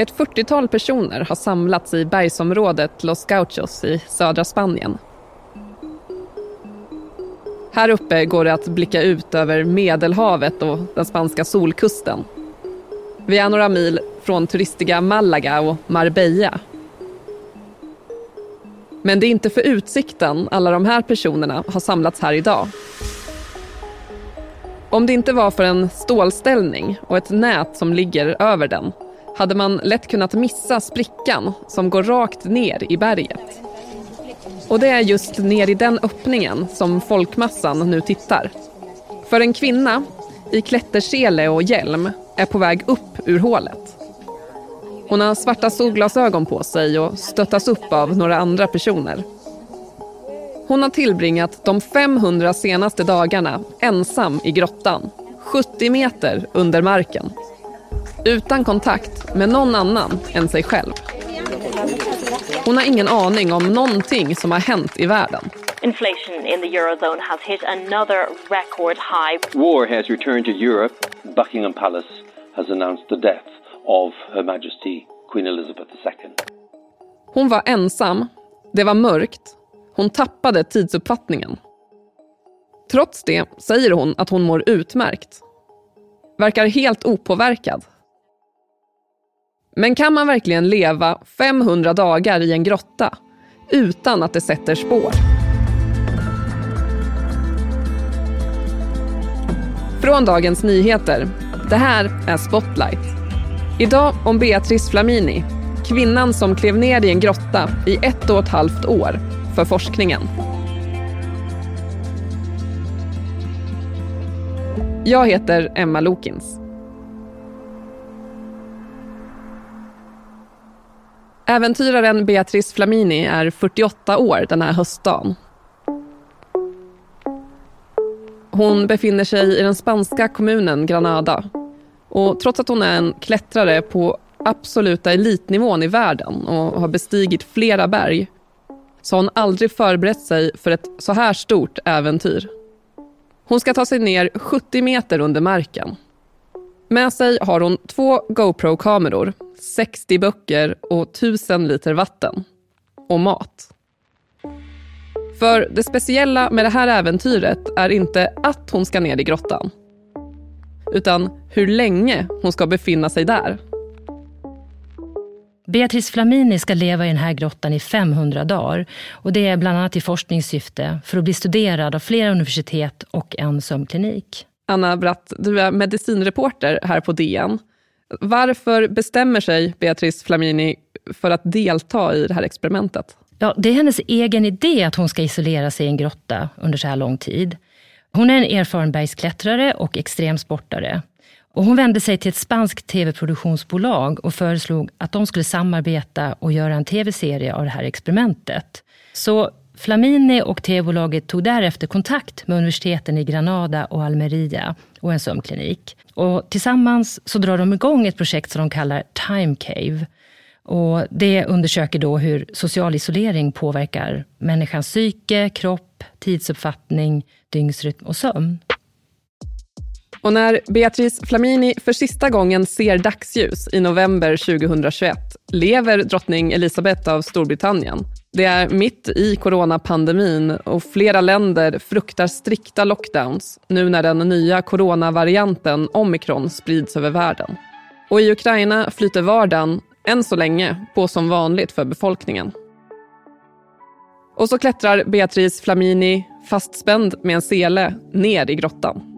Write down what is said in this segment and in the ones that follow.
Ett 40-tal personer har samlats i bergsområdet Los Gauchos i södra Spanien. Här uppe går det att blicka ut över Medelhavet och den spanska solkusten. Vi är några mil från turistiga Malaga och Marbella. Men det är inte för utsikten alla de här personerna har samlats här idag. Om det inte var för en stålställning och ett nät som ligger över den hade man lätt kunnat missa sprickan som går rakt ner i berget. Och det är just ner i den öppningen som folkmassan nu tittar. För en kvinna i klättersele och hjälm är på väg upp ur hålet. Hon har svarta solglasögon på sig och stöttas upp av några andra personer. Hon har tillbringat de 500 senaste dagarna ensam i grottan, 70 meter under marken. Utan kontakt med någon annan än sig själv. Hon har ingen aning om någonting som har hänt i världen. Inflation in the eurozone has hit another record high. War has returned to Europe. Buckingham Palace has announced the death of Her Majesty Queen Elizabeth II. Hon var ensam, det var mörkt, hon tappade tidsuppfattningen. Trots det säger hon att hon mår utmärkt. Verkar helt opåverkad. Men kan man verkligen leva 500 dagar i en grotta utan att det sätter spår? Från Dagens Nyheter. Det här är Spotlight. Idag om Beatrice Flamini, kvinnan som klev ner i en grotta i ett och ett halvt år för forskningen. Jag heter Emma Lokins. Äventyraren Beatrice Flamini är 48 år den här höstdagen. Hon befinner sig i den spanska kommunen Granada. Och trots att hon är en klättrare på absoluta elitnivån i världen och har bestigit flera berg så har hon aldrig förberett sig för ett så här stort äventyr. Hon ska ta sig ner 70 meter under marken. Med sig har hon två GoPro-kameror, 60 böcker och 1000 liter vatten. Och mat. För det speciella med det här äventyret är inte att hon ska ner i grottan. Utan hur länge hon ska befinna sig där. Beatrice Flamini ska leva i den här grottan i 500 dagar. Och det är bland annat i forskningssyfte för att bli studerad av flera universitet och en sömnklinik. Anna Bratt, du är medicinreporter här på DN. Varför bestämmer sig Beatrice Flamini för att delta i det här experimentet? Ja, det är hennes egen idé att hon ska isolera sig i en grotta under så här lång tid. Hon är en erfaren bergsklättrare och extremsportare. Och hon vände sig till ett spanskt tv-produktionsbolag och föreslog att de skulle samarbeta och göra en tv-serie av det här experimentet. Så Flamini och tv-bolaget tog därefter kontakt med universiteten i Granada och Almeria och en sömnklinik. Och tillsammans så drar de igång ett projekt som de kallar Time Cave. Och det undersöker då hur social isolering påverkar människans psyke, kropp, tidsuppfattning, dygnsrytm och sömn. Och när Beatrice Flamini för sista gången ser dagsljus i november 2021 lever drottning Elizabeth av Storbritannien. Det är mitt i coronapandemin och flera länder fruktar strikta lockdowns nu när den nya coronavarianten omikron sprids över världen. Och i Ukraina flyter vardagen, än så länge, på som vanligt för befolkningen. Och så klättrar Beatrice Flamini, fastspänd med en sele, ner i grottan.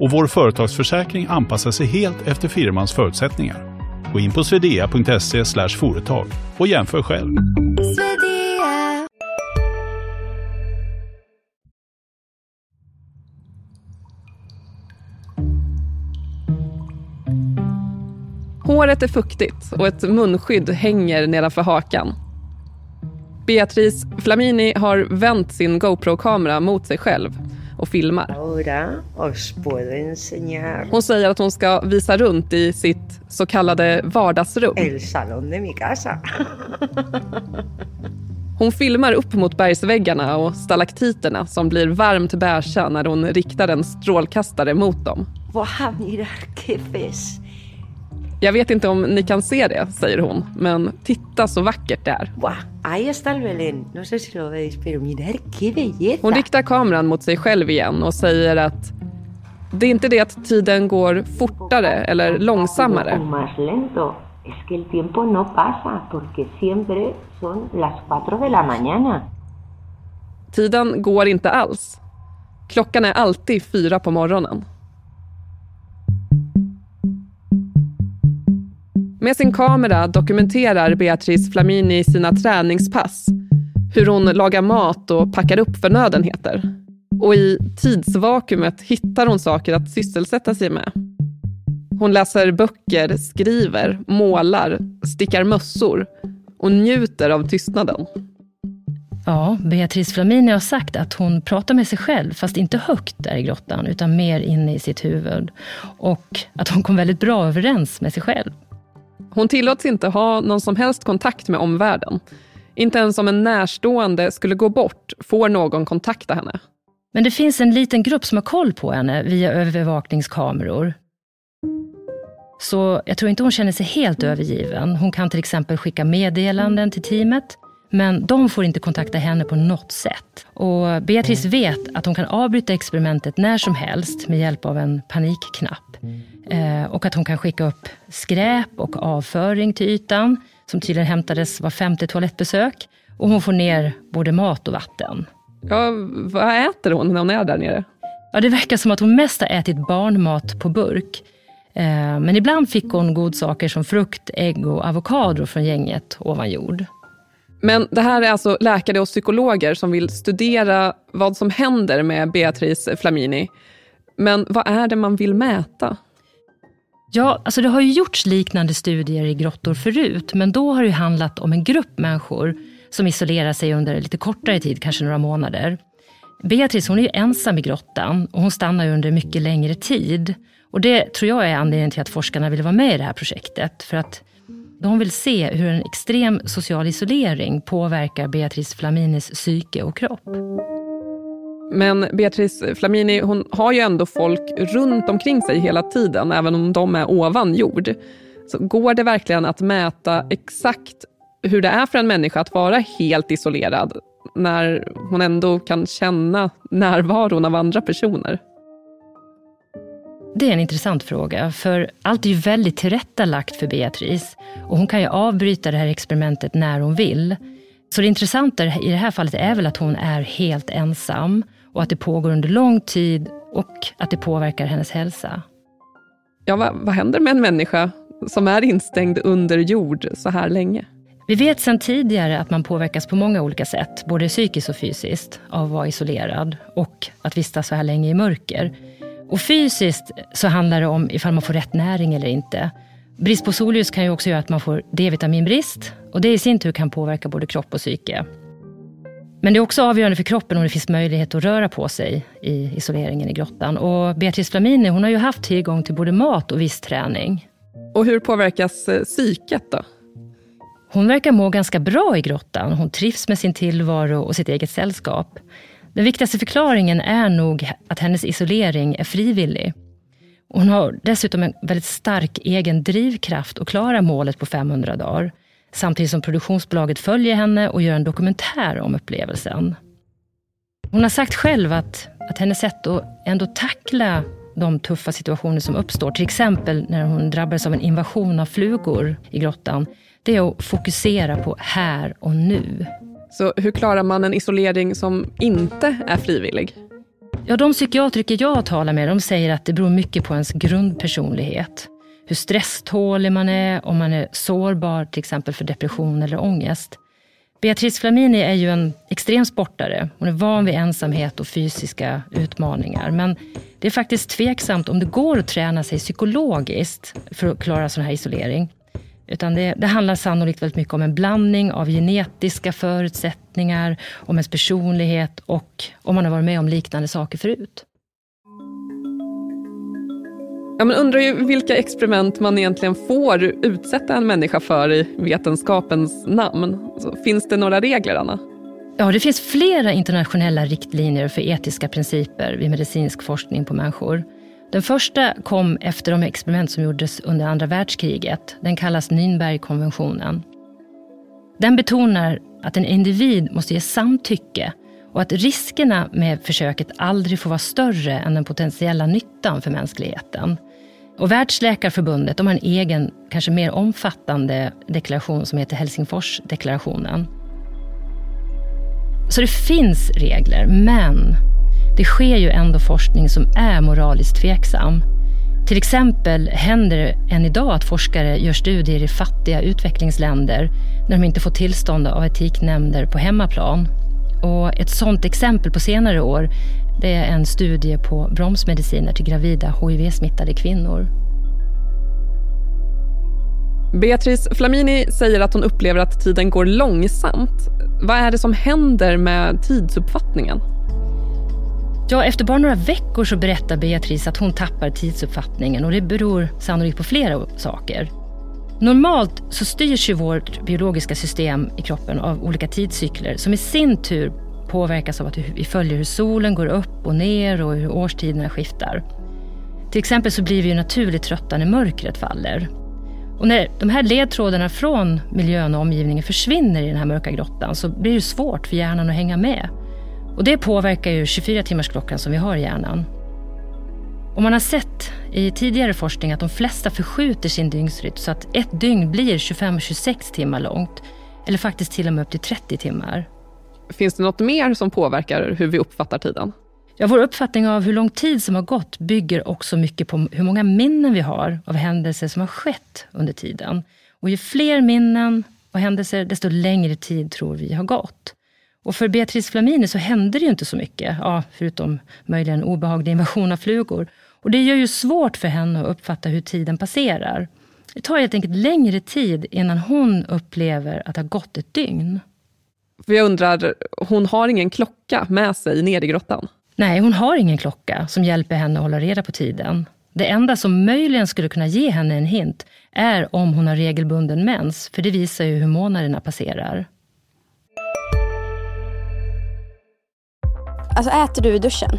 och vår företagsförsäkring anpassar sig helt efter firmans förutsättningar. Gå in på swedea.se företag och jämför själv. Håret är fuktigt och ett munskydd hänger nedanför hakan. Beatrice Flamini har vänt sin GoPro-kamera mot sig själv och filmar. Hon säger att hon ska visa runt i sitt så kallade vardagsrum. Hon filmar upp mot bergsväggarna och stalaktiterna som blir varmt beiga när hon riktar en strålkastare mot dem. Jag vet inte om ni kan se det, säger hon, men titta så vackert det är. Hon riktar kameran mot sig själv igen och säger att det är inte det att tiden går fortare eller långsammare. Tiden går inte alls. Klockan är alltid fyra på morgonen. Med sin kamera dokumenterar Beatrice Flamini sina träningspass, hur hon lagar mat och packar upp förnödenheter. Och i tidsvakuumet hittar hon saker att sysselsätta sig med. Hon läser böcker, skriver, målar, stickar mössor och njuter av tystnaden. Ja, Beatrice Flamini har sagt att hon pratar med sig själv, fast inte högt där i grottan, utan mer inne i sitt huvud. Och att hon kom väldigt bra överens med sig själv. Hon tillåts inte ha någon som helst kontakt med omvärlden. Inte ens om en närstående skulle gå bort får någon kontakta henne. Men det finns en liten grupp som har koll på henne via övervakningskameror. Så jag tror inte hon känner sig helt övergiven. Hon kan till exempel skicka meddelanden till teamet. Men de får inte kontakta henne på något sätt. Och Beatrice vet att hon kan avbryta experimentet när som helst med hjälp av en panikknapp. Eh, och att hon kan skicka upp skräp och avföring till ytan, som tydligen hämtades var femte toalettbesök. Och hon får ner både mat och vatten. Ja, vad äter hon när hon är där nere? Ja, det verkar som att hon mest har ätit barnmat på burk. Eh, men ibland fick hon godsaker som frukt, ägg och avokado från gänget ovan jord. Men det här är alltså läkare och psykologer som vill studera vad som händer med Beatrice Flamini. Men vad är det man vill mäta? Ja, alltså det har ju gjorts liknande studier i grottor förut, men då har det handlat om en grupp människor som isolerar sig under lite kortare tid, kanske några månader. Beatrice hon är ju ensam i grottan och hon stannar under mycket längre tid. Och Det tror jag är anledningen till att forskarna vill vara med i det här projektet. För att de vill se hur en extrem social isolering påverkar Beatrice Flaminis psyke och kropp. Men Beatrice Flamini hon har ju ändå folk runt omkring sig hela tiden, även om de är ovan jord. Så går det verkligen att mäta exakt hur det är för en människa att vara helt isolerad när hon ändå kan känna närvaron av andra personer? Det är en intressant fråga, för allt är ju väldigt tillrättalagt för Beatrice. Och hon kan ju avbryta det här experimentet när hon vill. Så det intressanta i det här fallet är väl att hon är helt ensam och att det pågår under lång tid och att det påverkar hennes hälsa. Ja, vad, vad händer med en människa som är instängd under jord så här länge? Vi vet sedan tidigare att man påverkas på många olika sätt, både psykiskt och fysiskt, av att vara isolerad och att vistas så här länge i mörker. Och fysiskt så handlar det om ifall man får rätt näring eller inte. Brist på solljus kan ju också göra att man får D-vitaminbrist och det i sin tur kan påverka både kropp och psyke. Men det är också avgörande för kroppen om det finns möjlighet att röra på sig i isoleringen i grottan. Och Beatrice Flamini hon har ju haft tillgång till både mat och viss träning. Och hur påverkas eh, psyket då? Hon verkar må ganska bra i grottan. Hon trivs med sin tillvaro och sitt eget sällskap. Den viktigaste förklaringen är nog att hennes isolering är frivillig. Hon har dessutom en väldigt stark egen drivkraft att klara målet på 500 dagar. Samtidigt som produktionsbolaget följer henne och gör en dokumentär om upplevelsen. Hon har sagt själv att, att hennes sätt att ändå tackla de tuffa situationer som uppstår, till exempel när hon drabbades av en invasion av flugor i grottan, det är att fokusera på här och nu. Så hur klarar man en isolering som inte är frivillig? Ja, de psykiatriker jag har talat med de säger att det beror mycket på ens grundpersonlighet. Hur stresstålig man är, om man är sårbar till exempel för depression eller ångest. Beatrice Flamini är ju en extrem sportare. Hon är van vid ensamhet och fysiska utmaningar. Men det är faktiskt tveksamt om det går att träna sig psykologiskt för att klara sån här isolering. Utan det, det handlar sannolikt väldigt mycket om en blandning av genetiska förutsättningar, om ens personlighet och om man har varit med om liknande saker förut. Ja, men undrar ju vilka experiment man egentligen får utsätta en människa för i vetenskapens namn. Alltså, finns det några regler, Anna? Ja, det finns flera internationella riktlinjer för etiska principer vid medicinsk forskning på människor. Den första kom efter de experiment som gjordes under andra världskriget. Den kallas Nürnbergkonventionen. Den betonar att en individ måste ge samtycke och att riskerna med försöket aldrig får vara större än den potentiella nyttan för mänskligheten. Och Världsläkarförbundet de har en egen, kanske mer omfattande deklaration som heter Helsingforsdeklarationen. Så det finns regler, men det sker ju ändå forskning som är moraliskt tveksam. Till exempel händer det än idag att forskare gör studier i fattiga utvecklingsländer när de inte får tillstånd av etiknämnder på hemmaplan. Och ett sådant exempel på senare år det är en studie på bromsmediciner till gravida HIV-smittade kvinnor. Beatrice Flamini säger att hon upplever att tiden går långsamt. Vad är det som händer med tidsuppfattningen? Ja, efter bara några veckor så berättar Beatrice att hon tappar tidsuppfattningen och det beror sannolikt på flera saker. Normalt så styrs ju vårt biologiska system i kroppen av olika tidscykler som i sin tur påverkas av att vi följer hur solen går upp och ner och hur årstiderna skiftar. Till exempel så blir vi ju naturligt trötta när mörkret faller. Och när de här ledtrådarna från miljön och omgivningen försvinner i den här mörka grottan så blir det svårt för hjärnan att hänga med. Och det påverkar ju 24-timmarsklockan som vi har i hjärnan. Och man har sett i tidigare forskning att de flesta förskjuter sin dygnsrytm så att ett dygn blir 25-26 timmar långt. Eller faktiskt till och med upp till 30 timmar. Finns det något mer som påverkar hur vi uppfattar tiden? Ja, vår uppfattning av hur lång tid som har gått bygger också mycket på hur många minnen vi har av händelser som har skett under tiden. Och ju fler minnen och händelser, desto längre tid tror vi har gått. Och för Beatrice Flamini så hände det ju inte så mycket, ja, förutom möjligen obehaglig invasion av flugor. Och det gör ju svårt för henne att uppfatta hur tiden passerar. Det tar helt enkelt längre tid innan hon upplever att det har gått ett dygn. För jag undrar, hon har ingen klocka med sig ner i grottan? Nej, hon har ingen klocka som hjälper henne att hålla reda på tiden. Det enda som möjligen skulle kunna ge henne en hint är om hon har regelbunden mens, för det visar ju hur månaderna passerar. Alltså äter du i duschen?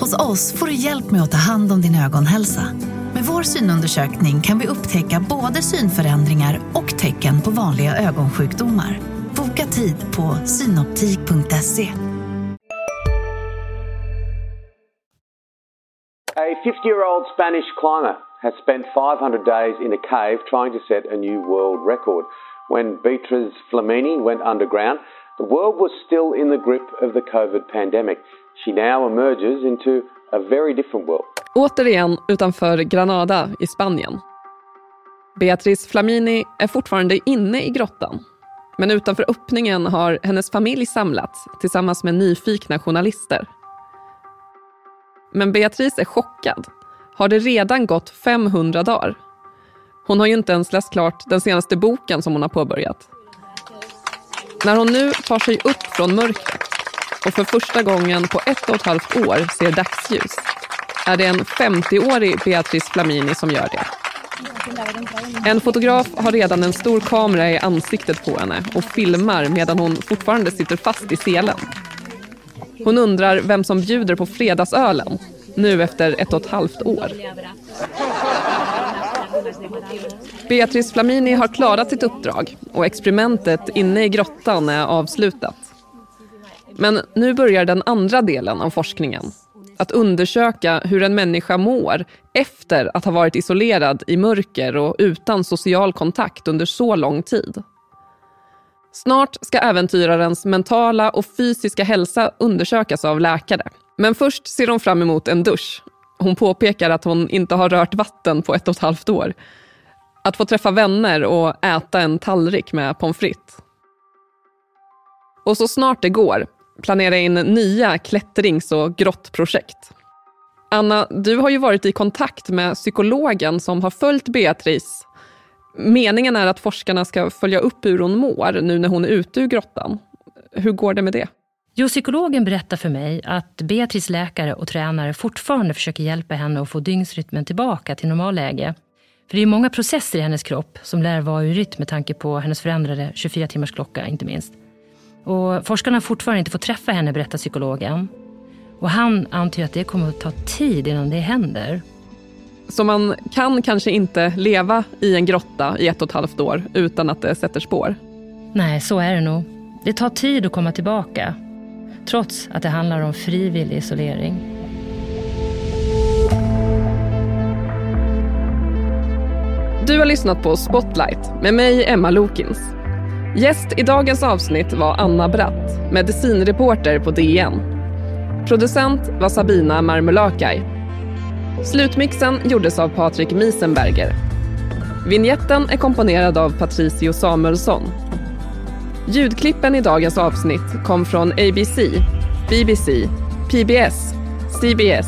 Hos oss får du hjälp med att ta hand om din ögonhälsa. Med vår synundersökning kan vi upptäcka både synförändringar och tecken på vanliga ögonsjukdomar. Boka tid på synoptik.se. A 50 year old Spanish climber has spent 500 days in a cave trying to set a new world record. When Beatriz Flamini went underground, the world was still in the grip of the COVID pandemic. She now emerges into a very different world. Återigen utanför Granada i Spanien. Beatrice Flamini är fortfarande inne i grottan. Men utanför öppningen har hennes familj samlats tillsammans med nyfikna journalister. Men Beatrice är chockad. Har det redan gått 500 dagar? Hon har ju inte ens läst klart den senaste boken som hon har påbörjat. När hon nu tar sig upp från mörkret och för första gången på ett och ett halvt år ser dagsljus är det en 50-årig Beatrice Flamini som gör det. En fotograf har redan en stor kamera i ansiktet på henne och filmar medan hon fortfarande sitter fast i selen. Hon undrar vem som bjuder på fredagsölen nu efter ett och ett halvt år. Beatrice Flamini har klarat sitt uppdrag och experimentet inne i grottan är avslutat. Men nu börjar den andra delen av forskningen. Att undersöka hur en människa mår efter att ha varit isolerad i mörker och utan social kontakt under så lång tid. Snart ska äventyrarens mentala och fysiska hälsa undersökas av läkare. Men först ser hon fram emot en dusch. Hon påpekar att hon inte har rört vatten på ett och ett halvt år. Att få träffa vänner och äta en tallrik med pommes frites. Och så snart det går planera in nya klättrings och grottprojekt. Anna, du har ju varit i kontakt med psykologen som har följt Beatrice. Meningen är att forskarna ska följa upp hur hon mår nu när hon är ute ur grottan. Hur går det med det? Jo, psykologen berättar för mig att Beatrice läkare och tränare fortfarande försöker hjälpa henne att få dygnsrytmen tillbaka till normalläge. För det är många processer i hennes kropp som lär vara ur rytm med tanke på hennes förändrade 24 timmars klocka inte minst. Och forskarna har fortfarande inte fått träffa henne, berättar psykologen. Och han antyder att det kommer att ta tid innan det händer. Så man kan kanske inte leva i en grotta i ett och ett halvt år utan att det sätter spår? Nej, så är det nog. Det tar tid att komma tillbaka. Trots att det handlar om frivillig isolering. Du har lyssnat på Spotlight med mig, Emma Lokins. Gäst i dagens avsnitt var Anna Bratt, medicinreporter på DN. Producent var Sabina Marmulakai. Slutmixen gjordes av Patrik Miesenberger. Vinjetten är komponerad av Patricio Samuelsson. Ljudklippen i dagens avsnitt kom från ABC, BBC, PBS, CBS,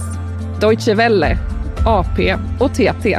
Deutsche Welle, AP och TT.